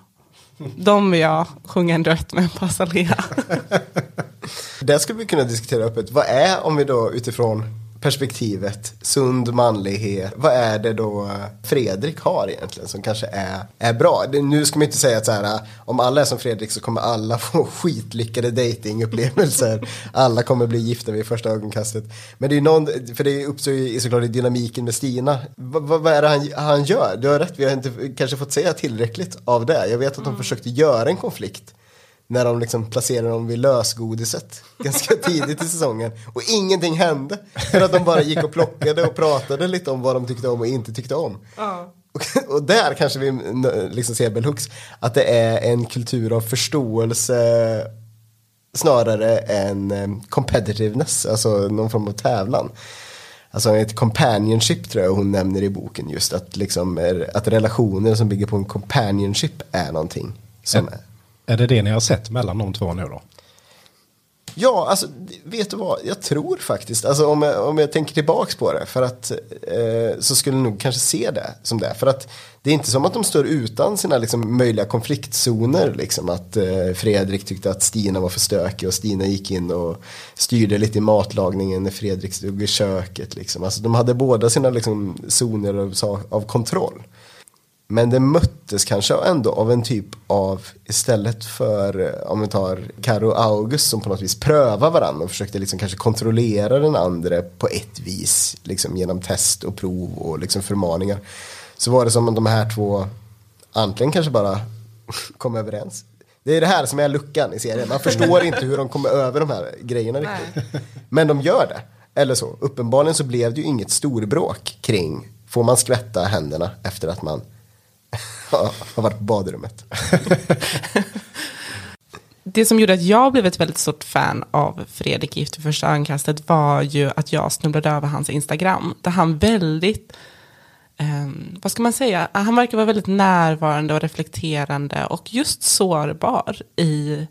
De vill jag sjunga en duett med på Azalea. Där skulle vi kunna diskutera öppet. Vad är, om vi då utifrån perspektivet sund manlighet, vad är det då Fredrik har egentligen som kanske är, är bra? Nu ska man inte säga att så här, om alla är som Fredrik så kommer alla få skitlyckade datingupplevelser. alla kommer bli gifta vid första ögonkastet. Men det är någon, för det uppstår ju såklart i dynamiken med Stina. Va, vad är det han, han gör? Du har rätt, vi har inte kanske fått säga tillräckligt av det. Jag vet att de försökte göra en konflikt när de liksom placerade dem vid lösgodiset ganska tidigt i säsongen och ingenting hände för att de bara gick och plockade och pratade lite om vad de tyckte om och inte tyckte om. Och, och där kanske vi liksom ser Bell Hooks, att det är en kultur av förståelse snarare än eh, competitiveness, alltså någon form av tävlan. Alltså ett companionship tror jag hon nämner i boken just att, liksom, att relationer som bygger på en companionship är någonting. Som är. Är det det ni har sett mellan de två nu då? Ja, alltså vet du vad, jag tror faktiskt, alltså om jag, om jag tänker tillbaks på det, för att eh, så skulle jag nog kanske se det som det. För att det är inte som att de står utan sina liksom, möjliga konfliktzoner, liksom att eh, Fredrik tyckte att Stina var för stökig och Stina gick in och styrde lite i matlagningen när Fredrik stod i köket. Liksom. Alltså, de hade båda sina liksom, zoner av, av kontroll. Men det möttes kanske ändå av en typ av, istället för, eh, om vi tar Karo och August som på något vis prövar varandra och försökte liksom kanske kontrollera den andra på ett vis, liksom genom test och prov och liksom förmaningar. Så var det som om de här två antingen kanske bara kom överens. Det är det här som är luckan i serien. Man förstår inte hur de kommer över de här grejerna riktigt. Men de gör det. Eller så. Uppenbarligen så blev det ju inget storbråk kring får man skvätta händerna efter att man har varit på badrummet. Det som gjorde att jag blev ett väldigt stort fan av Fredrik Gift i första ögonkastet var ju att jag snubblade över hans Instagram. Där han väldigt, eh, vad ska man säga, han verkar vara väldigt närvarande och reflekterande och just sårbar i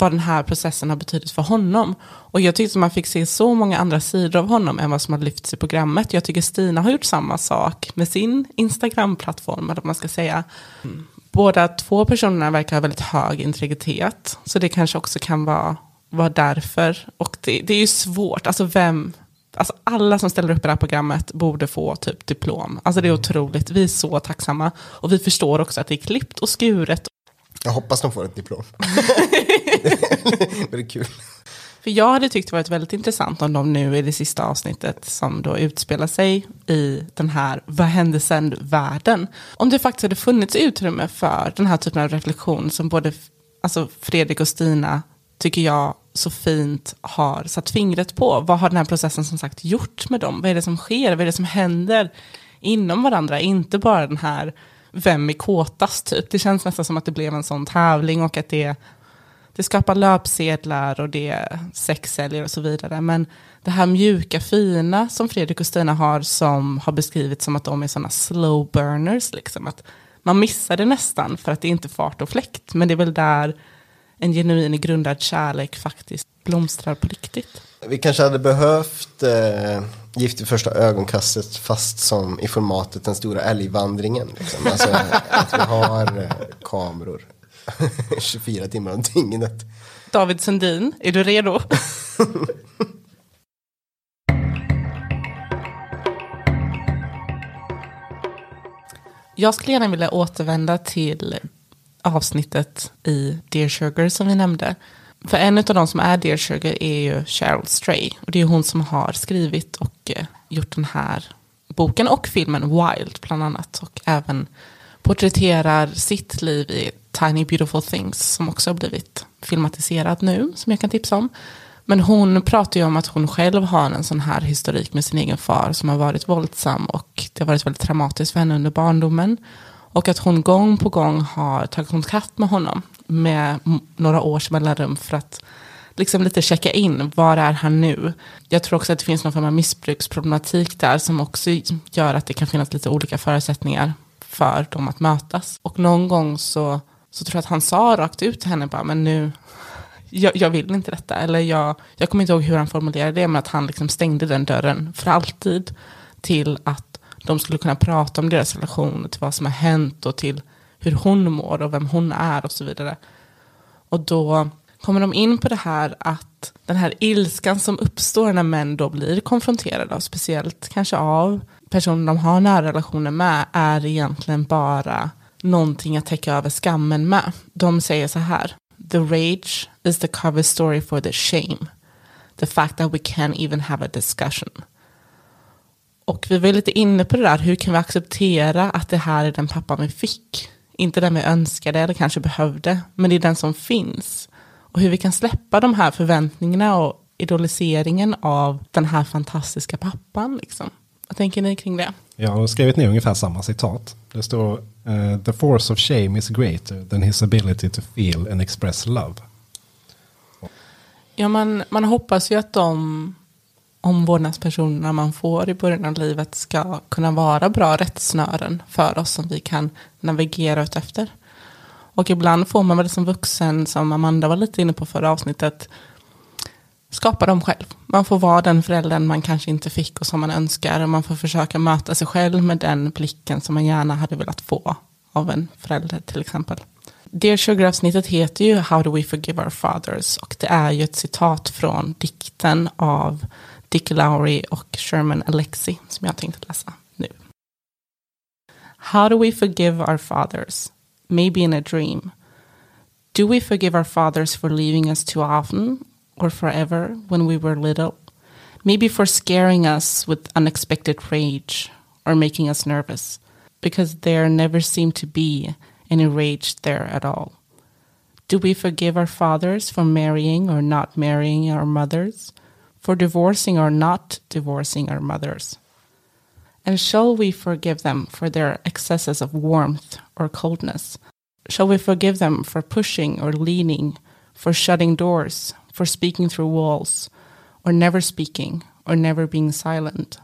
vad den här processen har betydit för honom. Och jag tyckte man fick se så många andra sidor av honom än vad som har lyfts i programmet. Jag tycker Stina har gjort samma sak med sin Instagram-plattform, eller man ska säga. Båda två personerna verkar ha väldigt hög integritet, så det kanske också kan vara, vara därför. Och det, det är ju svårt, alltså vem, alltså alla som ställer upp i det här programmet borde få typ diplom. Alltså det är otroligt, vi är så tacksamma. Och vi förstår också att det är klippt och skuret Jag hoppas de får ett diplom. det är kul. För jag hade tyckt det varit väldigt intressant om de nu i det sista avsnittet som då utspelar sig i den här vad hände sen-världen. Om det faktiskt hade funnits utrymme för den här typen av reflektion som både alltså Fredrik och Stina tycker jag så fint har satt fingret på. Vad har den här processen som sagt gjort med dem? Vad är det som sker? Vad är det som händer inom varandra? Inte bara den här vem är kåtast typ. Det känns nästan som att det blev en sån tävling och att det det skapar löpsedlar och det sexsäljer och så vidare. Men det här mjuka fina som Fredrik och Stina har som har beskrivits som att de är sådana slow burners. Liksom. Att man missar det nästan för att det är inte fart och fläkt. Men det är väl där en genuin grundad kärlek faktiskt blomstrar på riktigt. Vi kanske hade behövt eh, Gift i första ögonkastet fast som i formatet den stora älgvandringen. Liksom. Alltså att vi har eh, kameror 24 timmar om dygnet. David Sundin, är du redo? Jag skulle gärna vilja återvända till avsnittet i Dear Sugar som vi nämnde. För en av de som är Dear Sugar är ju Cheryl Stray. Och det är hon som har skrivit och eh, gjort den här boken och filmen Wild bland annat. Och även porträtterar sitt liv i Tiny Beautiful Things som också har blivit filmatiserad nu, som jag kan tipsa om. Men hon pratar ju om att hon själv har en sån här historik med sin egen far som har varit våldsam och det har varit väldigt traumatiskt för henne under barndomen. Och att hon gång på gång har tagit kontakt med honom med några års mellanrum för att liksom lite checka in, var är han nu? Jag tror också att det finns någon form av missbruksproblematik där som också gör att det kan finnas lite olika förutsättningar för dem att mötas. Och någon gång så, så tror jag att han sa rakt ut till henne bara, men nu, jag, jag vill inte detta. Eller jag, jag kommer inte ihåg hur han formulerade det, men att han liksom stängde den dörren för alltid till att de skulle kunna prata om deras relation, till vad som har hänt och till hur hon mår och vem hon är och så vidare. Och då kommer de in på det här att den här ilskan som uppstår när män då blir konfronterade, och speciellt kanske av personer de har nära relationer med, är egentligen bara någonting att täcka över skammen med. De säger så här, the rage is the cover story for the shame. The fact that we can't even have a discussion. Och vi var lite inne på det där, hur kan vi acceptera att det här är den pappan vi fick? Inte den vi önskade eller kanske behövde, men det är den som finns. Och hur vi kan släppa de här förväntningarna och idoliseringen av den här fantastiska pappan. Liksom. Vad tänker ni kring det? Jag har skrivit ner ungefär samma citat. Det står eh, The force of shame is greater than his ability to feel and express love. Ja, man, man hoppas ju att de omvårdnadspersonerna man får i början av livet ska kunna vara bra rättsnören för oss som vi kan navigera ut efter. Och ibland får man väl som vuxen, som Amanda var lite inne på förra avsnittet, skapa dem själv. Man får vara den föräldern man kanske inte fick och som man önskar. Och man får försöka möta sig själv med den blicken som man gärna hade velat få av en förälder till exempel. Dear Sugar-avsnittet heter ju How do we forgive our fathers? Och det är ju ett citat från dikten av Dick Lowry och Sherman Alexie som jag tänkte läsa nu. How do we forgive our fathers? Maybe in a dream. Do we forgive our fathers for leaving us too often or forever when we were little? Maybe for scaring us with unexpected rage or making us nervous, because there never seemed to be any rage there at all. Do we forgive our fathers for marrying or not marrying our mothers, for divorcing or not divorcing our mothers? And shall we forgive them for their excesses of warmth or coldness? Shall we forgive them for pushing or leaning, for shutting doors, for speaking through walls, or never speaking, or never being silent?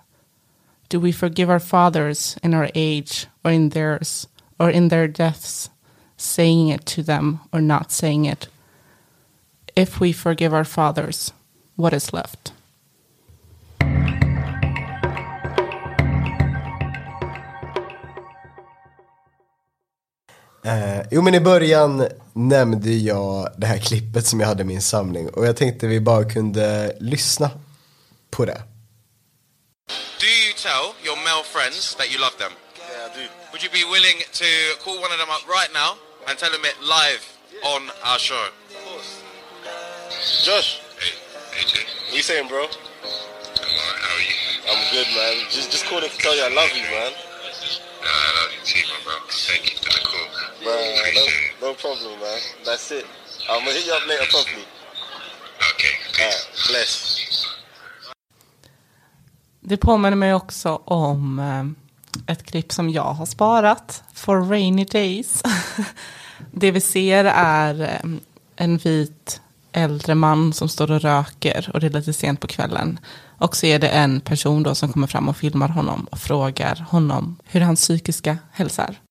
Do we forgive our fathers in our age, or in theirs, or in their deaths, saying it to them or not saying it? If we forgive our fathers, what is left? Eh, jo men i början nämnde jag det här klippet som jag hade i min samling och jag tänkte vi bara kunde lyssna på det. Do you tell your male friends that you love them? Yeah, I do. Would you be willing to call one of them up right now and tell them it live on our show? Of course. Josh, Hey, AJ. what you saying, bro? I'm alright, how are you? I'm good, man. Just just calling to tell you I love you, man. Nah, I love you too, my bro. Thank you for the call. Bro, no, no problem, man. That's it. I'm gonna hit you up later properly. Okay, peace. Alright, bless. Det påminner mig också om eh, ett klipp som jag har sparat, For Rainy Days. det vi ser är eh, en vit äldre man som står och röker och det är lite sent på kvällen. Och så är det en person då som kommer fram och filmar honom och frågar honom hur hans psykiska hälsa är.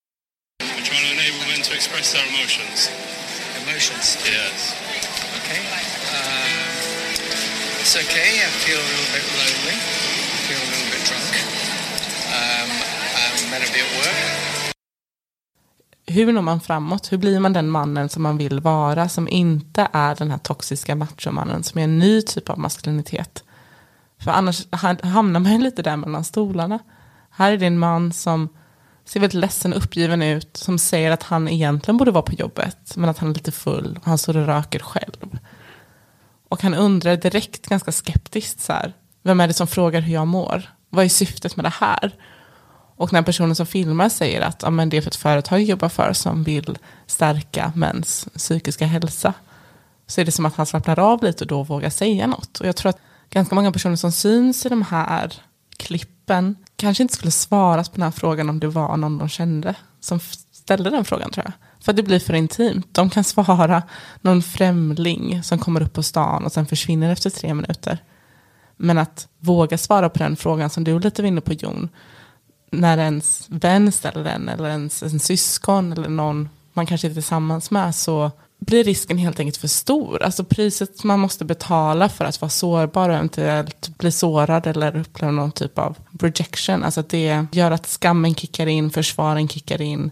Hur når man framåt? Hur blir man den mannen som man vill vara? Som inte är den här toxiska machomannen som är en ny typ av maskulinitet. För annars hamnar man ju lite där mellan stolarna. Här är det en man som ser väldigt ledsen och uppgiven ut. Som säger att han egentligen borde vara på jobbet. Men att han är lite full och han står och röker själv. Och han undrar direkt ganska skeptiskt så här. Vem är det som frågar hur jag mår? Vad är syftet med det här? Och när personen som filmar säger att ja, men det är för ett företag jag jobbar för som vill stärka mäns psykiska hälsa. Så är det som att han slappnar av lite och då vågar säga något. Och jag tror att ganska många personer som syns i de här klippen kanske inte skulle svara på den här frågan om det var någon de kände som ställde den frågan tror jag. För det blir för intimt. De kan svara någon främling som kommer upp på stan och sen försvinner efter tre minuter. Men att våga svara på den frågan som du lite var inne på Jon, när ens vän ställer den eller ens en syskon eller någon man kanske är tillsammans med så blir risken helt enkelt för stor. Alltså priset man måste betala för att vara sårbar och eventuellt bli sårad eller uppleva någon typ av rejection. Alltså att det gör att skammen kickar in, försvaren kickar in.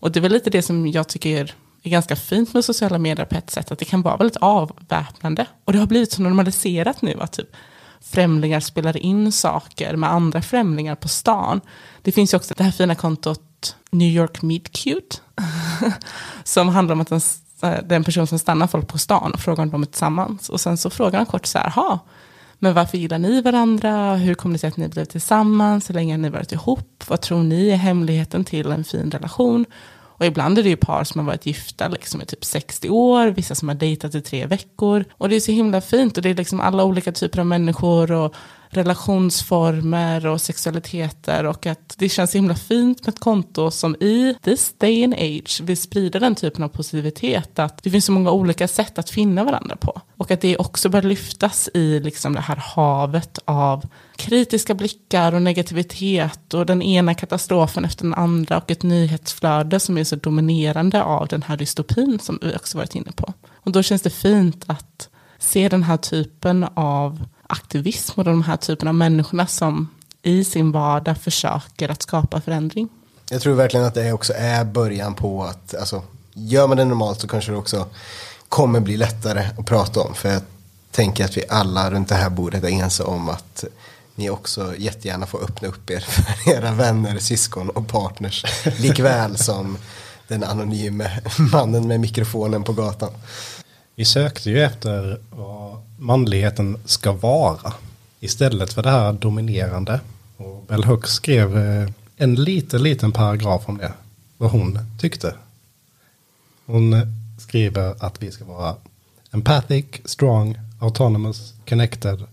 Och det är väl lite det som jag tycker är ganska fint med sociala medier på ett sätt. Att det kan vara väldigt avväpnande. Och det har blivit så normaliserat nu att typ främlingar spelar in saker med andra främlingar på stan. Det finns ju också det här fina kontot New York Meet Cute. som handlar om att den, eh, den person som stannar folk på stan och frågar om de är tillsammans. Och sen så frågar han kort så här, ha, men varför gillar ni varandra? Hur kommer det sig att ni blev tillsammans? Hur länge har ni varit ihop? Vad tror ni är hemligheten till en fin relation? Och ibland är det ju par som har varit gifta liksom i typ 60 år, vissa som har dejtat i tre veckor. Och det är så himla fint och det är liksom alla olika typer av människor och relationsformer och sexualiteter och att det känns så himla fint med ett konto som i this day and age vill sprida den typen av positivitet att det finns så många olika sätt att finna varandra på och att det också bör lyftas i liksom det här havet av kritiska blickar och negativitet och den ena katastrofen efter den andra och ett nyhetsflöde som är så dominerande av den här dystopin som vi också varit inne på. Och då känns det fint att se den här typen av aktivism och de här typen av människorna som i sin vardag försöker att skapa förändring. Jag tror verkligen att det också är början på att, alltså, gör man det normalt så kanske det också kommer bli lättare att prata om. För jag tänker att vi alla runt det här bordet är ense om att ni också jättegärna får öppna upp er för era vänner, syskon och partners. Likväl som den anonyme mannen med mikrofonen på gatan. Vi sökte ju efter vad manligheten ska vara istället för det här dominerande. Och Bell Hooks skrev eh, en liten, liten paragraf om det. Vad hon tyckte. Hon skriver att vi ska vara empathic, strong, autonomous, connected,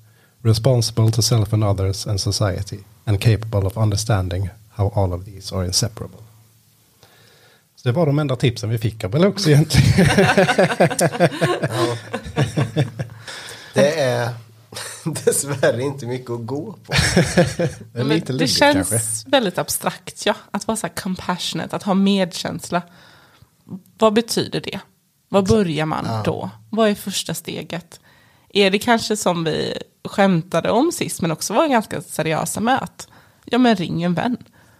responsible to self and others and society and capable of understanding how all of these are inseparable. Så det var de enda tipsen vi fick av Hooks egentligen. Det är dessvärre inte mycket att gå på. Det lite det känns kanske. väldigt abstrakt, ja. Att vara så här compassionate, att ha medkänsla. Vad betyder det? Vad börjar man då? Vad är första steget? Är det kanske som vi skämtade om sist, men också var ganska seriösa med att ja, men ring en vän.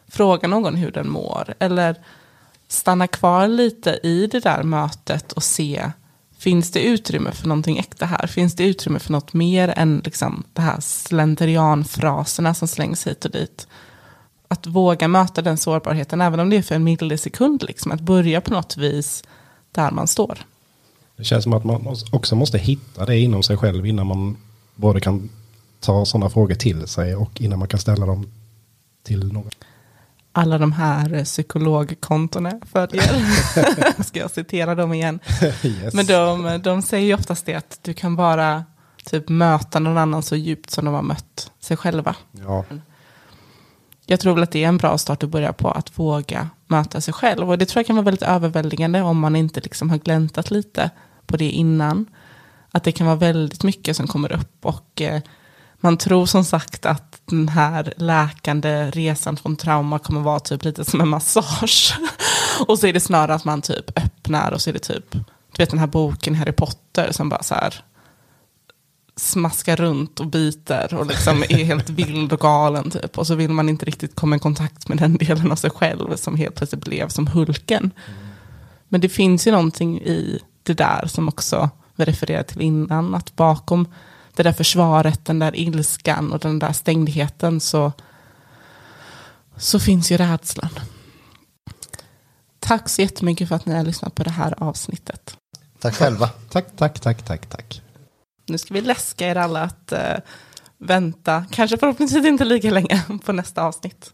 Fråga någon hur den mår. Eller stanna kvar lite i det där mötet och se Finns det utrymme för någonting äkta här? Finns det utrymme för något mer än liksom det här slentrianfraserna som slängs hit och dit? Att våga möta den sårbarheten, även om det är för en millisekund, liksom, att börja på något vis där man står. Det känns som att man också måste hitta det inom sig själv innan man både kan ta sådana frågor till sig och innan man kan ställa dem till någon. Alla de här eh, psykologkontona följer. Ska jag citera dem igen? Yes. Men de, de säger ju oftast det att du kan bara typ möta någon annan så djupt som de har mött sig själva. Ja, Jag tror väl att det är en bra start att börja på att våga möta sig själv. Och det tror jag kan vara väldigt överväldigande om man inte liksom har gläntat lite på det innan. Att det kan vara väldigt mycket som kommer upp och eh, man tror som sagt att den här läkande resan från trauma kommer vara typ lite som en massage. och så är det snarare att man typ öppnar och så är det typ, du vet den här boken Harry Potter som bara så här smaskar runt och biter och liksom är helt vild och galen typ. Och så vill man inte riktigt komma i kontakt med den delen av sig själv som helt plötsligt blev som Hulken. Men det finns ju någonting i det där som också vi refererade till innan, att bakom det där försvaret, den där ilskan och den där stängdheten så, så finns ju rädslan. Tack så jättemycket för att ni har lyssnat på det här avsnittet. Tack själva. tack, tack, tack, tack, tack. Nu ska vi läska er alla att eh, vänta, kanske förhoppningsvis inte lika länge på nästa avsnitt.